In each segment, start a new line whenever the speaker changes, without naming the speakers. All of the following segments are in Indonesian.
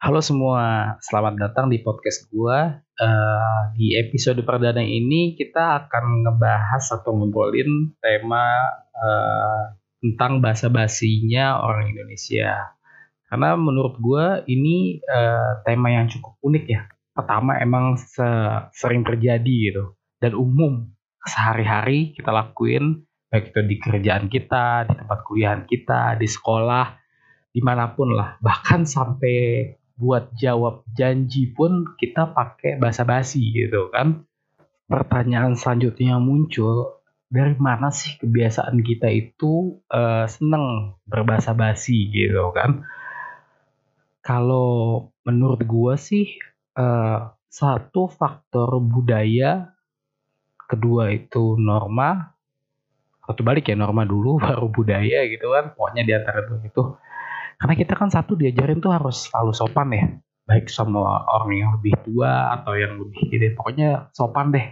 Halo semua, selamat datang di podcast gua. Uh, di episode perdana ini kita akan ngebahas atau ngobrolin tema uh, tentang bahasa basinya orang Indonesia. Karena menurut gua ini uh, tema yang cukup unik ya. Pertama emang sering terjadi gitu dan umum sehari-hari kita lakuin baik itu di kerjaan kita, di tempat kuliah kita, di sekolah, di mana pun lah. Bahkan sampai buat jawab janji pun kita pakai bahasa basi gitu kan. Pertanyaan selanjutnya muncul, dari mana sih kebiasaan kita itu uh, seneng berbahasa basi gitu kan? Kalau menurut gua sih uh, satu faktor budaya, kedua itu norma, atau balik ya norma dulu baru budaya gitu kan, pokoknya di antara itu karena kita kan satu diajarin tuh harus selalu sopan ya. Baik sama orang yang lebih tua atau yang lebih gede pokoknya sopan deh.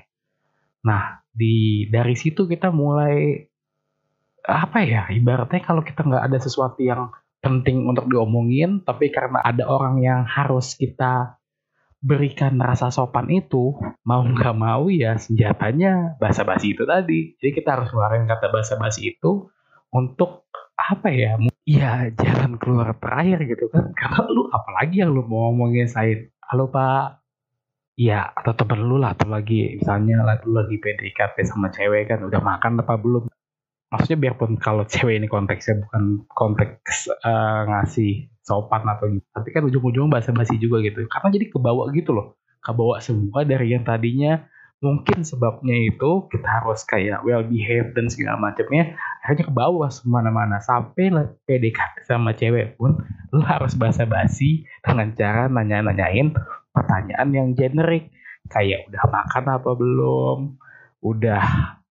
Nah di dari situ kita mulai apa ya ibaratnya kalau kita nggak ada sesuatu yang penting untuk diomongin tapi karena ada orang yang harus kita berikan rasa sopan itu mau nggak mau ya senjatanya bahasa basi itu tadi. Jadi kita harus ngeluarin kata bahasa basi itu untuk apa ya Iya, jalan keluar terakhir gitu kan. Karena lu apalagi yang lu mau ngomongin Said. Halo Pak. Iya, atau temen lu lah, atau lagi misalnya lu lagi PDKT sama cewek kan, udah makan apa belum? Maksudnya biarpun kalau cewek ini konteksnya bukan konteks uh, ngasih sopan atau gitu, tapi kan ujung-ujungnya bahasa basi juga gitu. Karena jadi kebawa gitu loh, kebawa semua dari yang tadinya mungkin sebabnya itu kita harus kayak well behave dan segala macamnya akhirnya ke bawah semana-mana. Sampai PDKT sama cewek pun lu harus basa-basi dengan cara nanya-nanyain pertanyaan yang generik. Kayak udah makan apa belum? Udah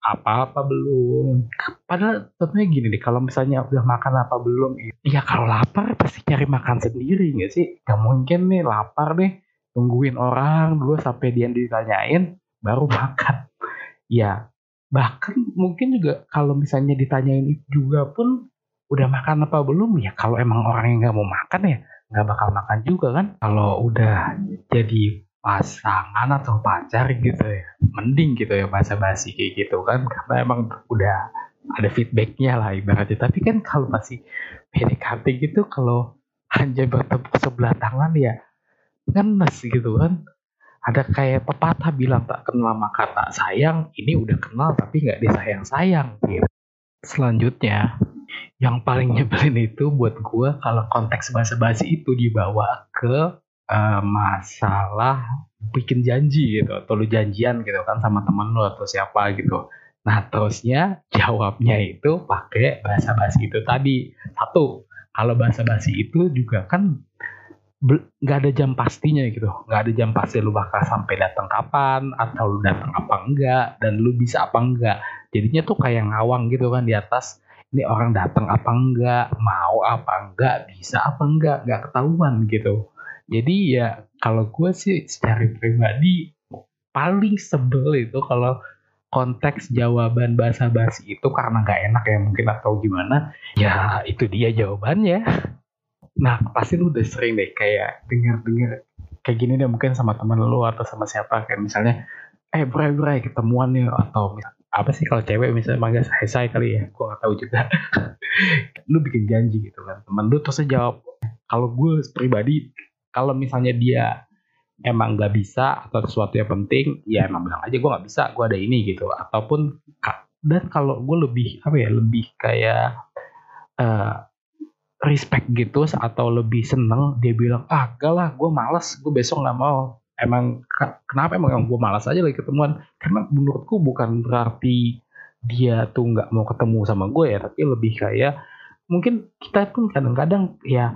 apa-apa belum? Padahal tentunya gini deh kalau misalnya udah makan apa belum ya kalau lapar pasti cari makan sendiri nggak sih? Gak mungkin nih lapar deh tungguin orang dulu sampai dia ditanyain baru makan. Ya, bahkan mungkin juga kalau misalnya ditanyain itu juga pun udah makan apa belum? Ya kalau emang orang yang nggak mau makan ya nggak bakal makan juga kan. Kalau udah jadi pasangan atau pacar gitu ya mending gitu ya bahasa basi kayak gitu kan. Karena emang udah ada feedbacknya lah ibaratnya. Tapi kan kalau masih PDKT gitu kalau hanya bertepuk sebelah tangan ya ngenes gitu kan ada kayak pepatah bilang tak kenal maka tak sayang ini udah kenal tapi nggak disayang sayang gitu. Selanjutnya yang paling nyebelin itu buat gue kalau konteks bahasa basi itu dibawa ke uh, masalah bikin janji gitu atau lu janjian gitu kan sama temen lu atau siapa gitu. Nah terusnya jawabnya itu pakai bahasa basi itu tadi. Satu kalau bahasa basi itu juga kan nggak ada jam pastinya gitu. Nggak ada jam pasti lu bakal sampai datang kapan atau lu datang apa enggak dan lu bisa apa enggak. Jadinya tuh kayak ngawang gitu kan di atas ini orang datang apa enggak mau apa enggak bisa apa enggak nggak ketahuan gitu. Jadi ya kalau gue sih secara pribadi paling sebel itu kalau konteks jawaban bahasa basi itu karena nggak enak ya mungkin atau gimana ya itu dia jawabannya Nah, pasti lu udah sering deh kayak denger-denger kayak gini deh mungkin sama teman lu atau sama siapa. Kayak misalnya eh bray bray ketemuan nih atau apa sih kalau cewek misalnya manggil saya saya kali ya gue gak tahu juga. Lu bikin janji gitu kan temen lu terus jawab kalau gue pribadi kalau misalnya dia emang gak bisa atau sesuatu yang penting ya emang bilang aja gue gak bisa gue ada ini gitu. Ataupun dan kalau gue lebih apa ya lebih kayak uh, respect gitu atau lebih seneng dia bilang ah gak lah gue malas gue besok nggak mau. Emang kenapa emang gue malas aja lagi ketemuan? Karena menurutku bukan berarti dia tuh nggak mau ketemu sama gue ya tapi lebih kayak mungkin kita pun kadang-kadang ya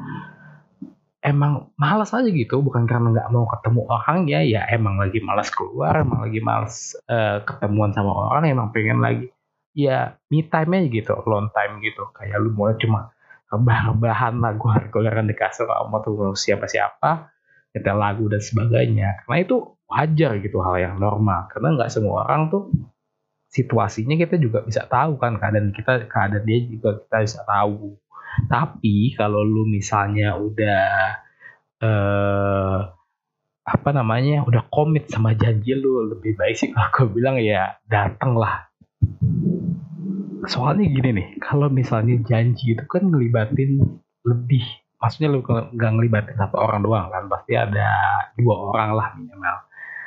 emang malas aja gitu bukan karena nggak mau ketemu orang ya ya emang lagi malas keluar emang lagi malas uh, ketemuan sama orang emang pengen lagi ya me time aja gitu alone time gitu. Kayak lu mulai cuma rebahan lagu goleran di kasur sama tuh siapa-siapa kita lagu dan sebagainya. Karena itu wajar gitu hal yang normal. Karena nggak semua orang tuh situasinya kita juga bisa tahu kan keadaan kita keadaan dia juga kita bisa tahu. Tapi kalau lu misalnya udah eh apa namanya udah komit sama janji lu lebih baik sih kalau gue bilang ya dateng lah soalnya gini nih kalau misalnya janji itu kan ngelibatin lebih maksudnya lu nggak ngelibatin satu orang doang kan pasti ada dua orang lah minimal.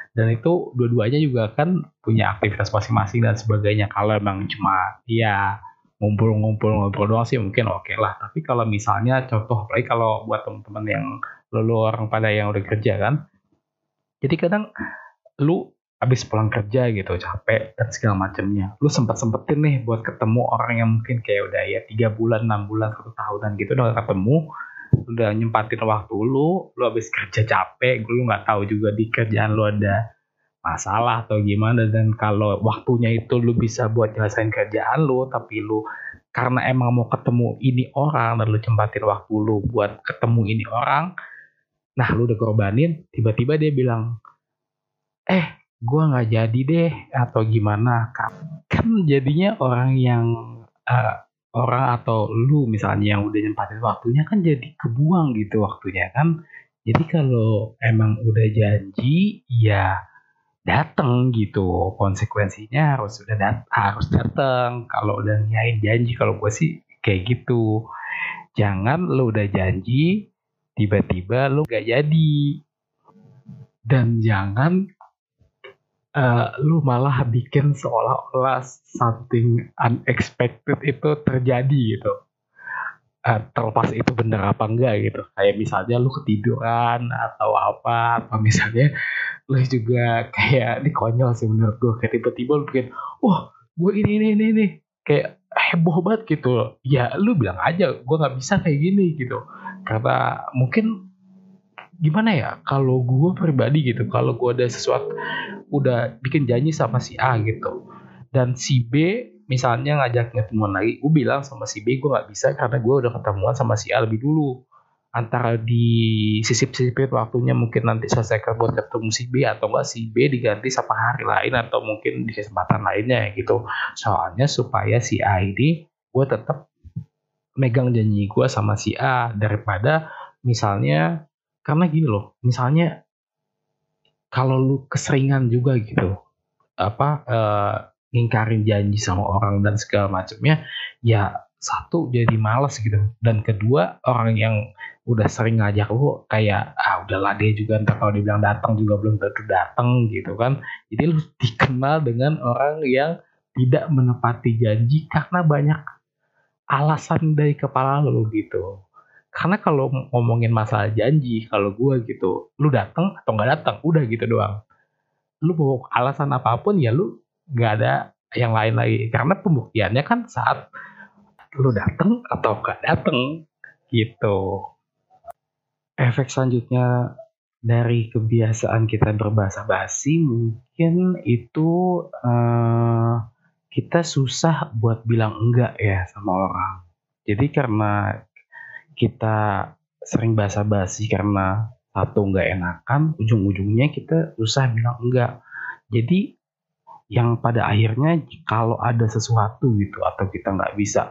Dan itu dua-duanya juga kan punya aktivitas masing-masing dan sebagainya. Kalau emang cuma ya ngumpul-ngumpul ngobrol doang sih mungkin oke okay lah. Tapi kalau misalnya contoh apalagi kalau buat teman-teman yang lu orang pada yang udah kerja kan jadi kadang lu habis pulang kerja gitu capek dan segala macamnya. Lu sempat sempetin nih buat ketemu orang yang mungkin kayak udah ya tiga bulan enam bulan satu tahunan gitu udah ketemu udah nyempatin waktu lu lu habis kerja capek lu nggak tahu juga di kerjaan lu ada masalah atau gimana. Dan kalau waktunya itu lu bisa buat nyelesain kerjaan lu tapi lu karena emang mau ketemu ini orang dan lu cempatin waktu lu buat ketemu ini orang Nah lu udah korbanin, tiba-tiba dia bilang, eh gue nggak jadi deh atau gimana? Kan jadinya orang yang uh, orang atau lu misalnya yang udah nyempatin waktunya kan jadi kebuang gitu waktunya kan. Jadi kalau emang udah janji ya dateng gitu. Konsekuensinya harus udah dat harus dateng. Kalau udah nyain janji kalau gue sih kayak gitu. Jangan lu udah janji tiba-tiba lu gak jadi. Dan jangan uh, lu malah bikin seolah-olah something unexpected itu terjadi gitu. Uh, terlepas itu bener apa enggak gitu. Kayak misalnya lu ketiduran atau apa atau misalnya lu juga kayak ini konyol sih menurut gue kayak tiba-tiba lu bikin wah gue ini ini ini ini. Kayak heboh banget gitu. Ya lu bilang aja gue nggak bisa kayak gini gitu. Karena mungkin gimana ya kalau gue pribadi gitu kalau gue ada sesuatu udah bikin janji sama si A gitu dan si B misalnya ngajak ketemuan lagi gue bilang sama si B gue nggak bisa karena gue udah ketemuan sama si A lebih dulu. Antara di sisip-sisipin waktunya mungkin nanti selesai buat ketemu si B atau enggak si B diganti sama hari lain atau mungkin di kesempatan lainnya gitu. Soalnya supaya si A ini gue tetap megang janji gue sama si A daripada misalnya karena gini loh misalnya kalau lu keseringan juga gitu apa uh, ngingkarin janji sama orang dan segala macamnya ya satu jadi males gitu. Dan kedua orang yang udah sering ngajak lu kayak ah udahlah dia juga ntar kalau dibilang datang juga belum tentu datang gitu kan. Jadi lu dikenal dengan orang yang tidak menepati janji karena banyak alasan dari kepala lu gitu karena kalau ngomongin masalah janji kalau gue gitu lu datang atau nggak datang udah gitu doang. Lu mau alasan apa pun ya lu nggak ada yang lain lagi. Karena pembuktiannya kan saat lu datang atau nggak datang gitu. Efek selanjutnya dari kebiasaan kita berbahasa basi mungkin itu uh, kita susah buat bilang enggak ya sama orang. Jadi karena kita sering basa-basi karena satu enggak enakan, ujung-ujungnya kita susah bilang enggak. Jadi yang pada akhirnya kalau ada sesuatu gitu atau kita nggak bisa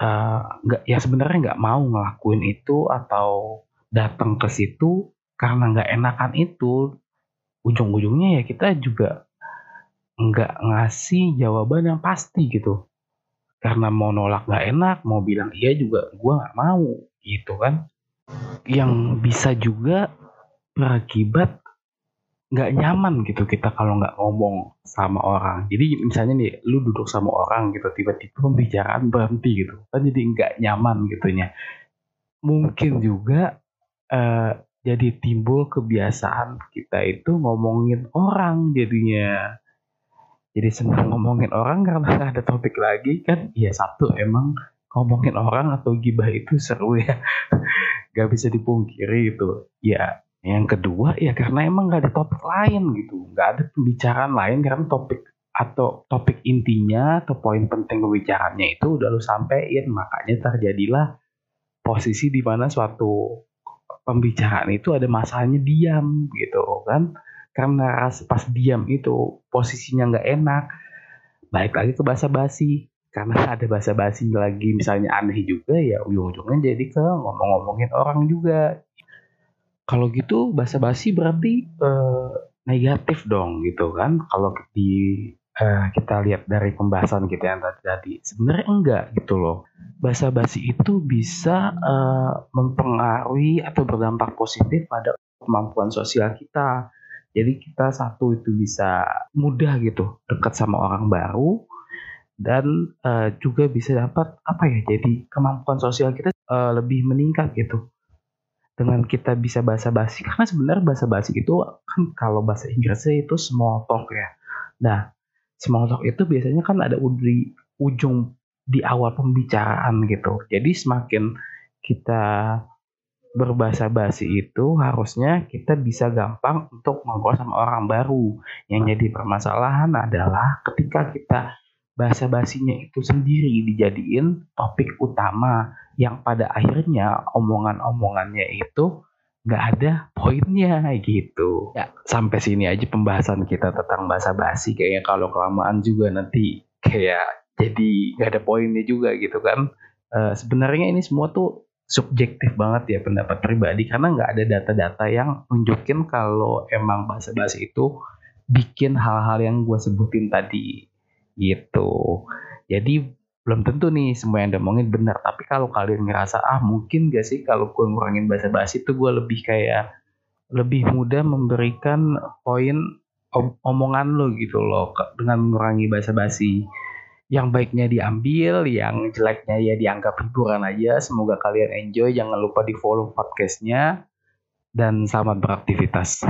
uh, nggak ya sebenarnya nggak mau ngelakuin itu atau datang ke situ karena nggak enakan itu ujung-ujungnya ya kita juga nggak ngasih jawaban yang pasti gitu karena mau nolak nggak enak mau bilang iya juga gue nggak mau gitu kan. Yang bisa juga berakibat nggak nyaman gitu kita kalau nggak ngomong sama orang. Jadi misalnya nih lu duduk sama orang gitu tiba-tiba pembicaraan berhenti gitu kan jadi nggak nyaman gitunya. Mungkin juga uh, jadi timbul kebiasaan kita itu ngomongin orang jadinya jadi senang ngomongin orang karena ada topik lagi kan? Ya satu emang ngomongin orang atau gibah itu seru ya. Gak bisa dipungkiri itu ya yang kedua ya karena emang gak ada topik lain gitu. Gak ada pembicaraan lain karena topik atau topik intinya atau poin penting pembicaranya itu udah lu sampein. Makanya terjadilah posisi di mana suatu pembicaraan itu ada masalahnya diam gitu kan karena pas diam itu posisinya nggak enak balik lagi ke bahasa basi karena ada bahasa basi lagi misalnya aneh juga ya ujung-ujungnya jadi ke ngomong-ngomongin orang juga. Kalau gitu basa-basi berarti uh, negatif dong gitu kan. Kalau uh, kita lihat dari pembahasan kita yang tadi tadi sebenarnya enggak gitu loh. Basa-basi itu bisa uh, mempengaruhi atau berdampak positif pada kemampuan sosial kita jadi kita satu itu bisa mudah gitu dekat sama orang baru dan uh, juga bisa dapat apa ya jadi kemampuan sosial kita uh, lebih meningkat gitu dengan kita bisa bahasa basi karena sebenarnya bahasa basi itu kan kalau bahasa Inggrisnya itu small talk ya. Nah, small talk itu biasanya kan ada di ujung di awal pembicaraan gitu. Jadi semakin kita berbahasa basi itu harusnya kita bisa gampang untuk ngobrol sama orang baru. Yang jadi permasalahan adalah ketika kita bahasa basinya itu sendiri dijadiin topik utama yang pada akhirnya omongan-omongannya itu nggak ada poinnya gitu. Ya, sampai sini aja pembahasan kita tentang bahasa basi kayaknya kalau kelamaan juga nanti kayak jadi nggak ada poinnya juga gitu kan. Uh, sebenarnya ini semua tuh subjektif banget ya pendapat pribadi karena nggak ada data-data yang nunjukin kalau emang bahasa basi itu bikin hal-hal yang gue sebutin tadi gitu. Jadi belum tentu nih semua yang diomongin benar. Tapi kalau kalian ngerasa ah mungkin gak sih kalau gue ngurangin bahasa basi itu gue lebih kayak lebih mudah memberikan poin om omongan lo gitu loh dengan mengurangi bahasa basi. Yang baiknya diambil, yang jeleknya ya dianggap hiburan aja. Semoga kalian enjoy. Jangan lupa di follow podcastnya dan selamat beraktivitas.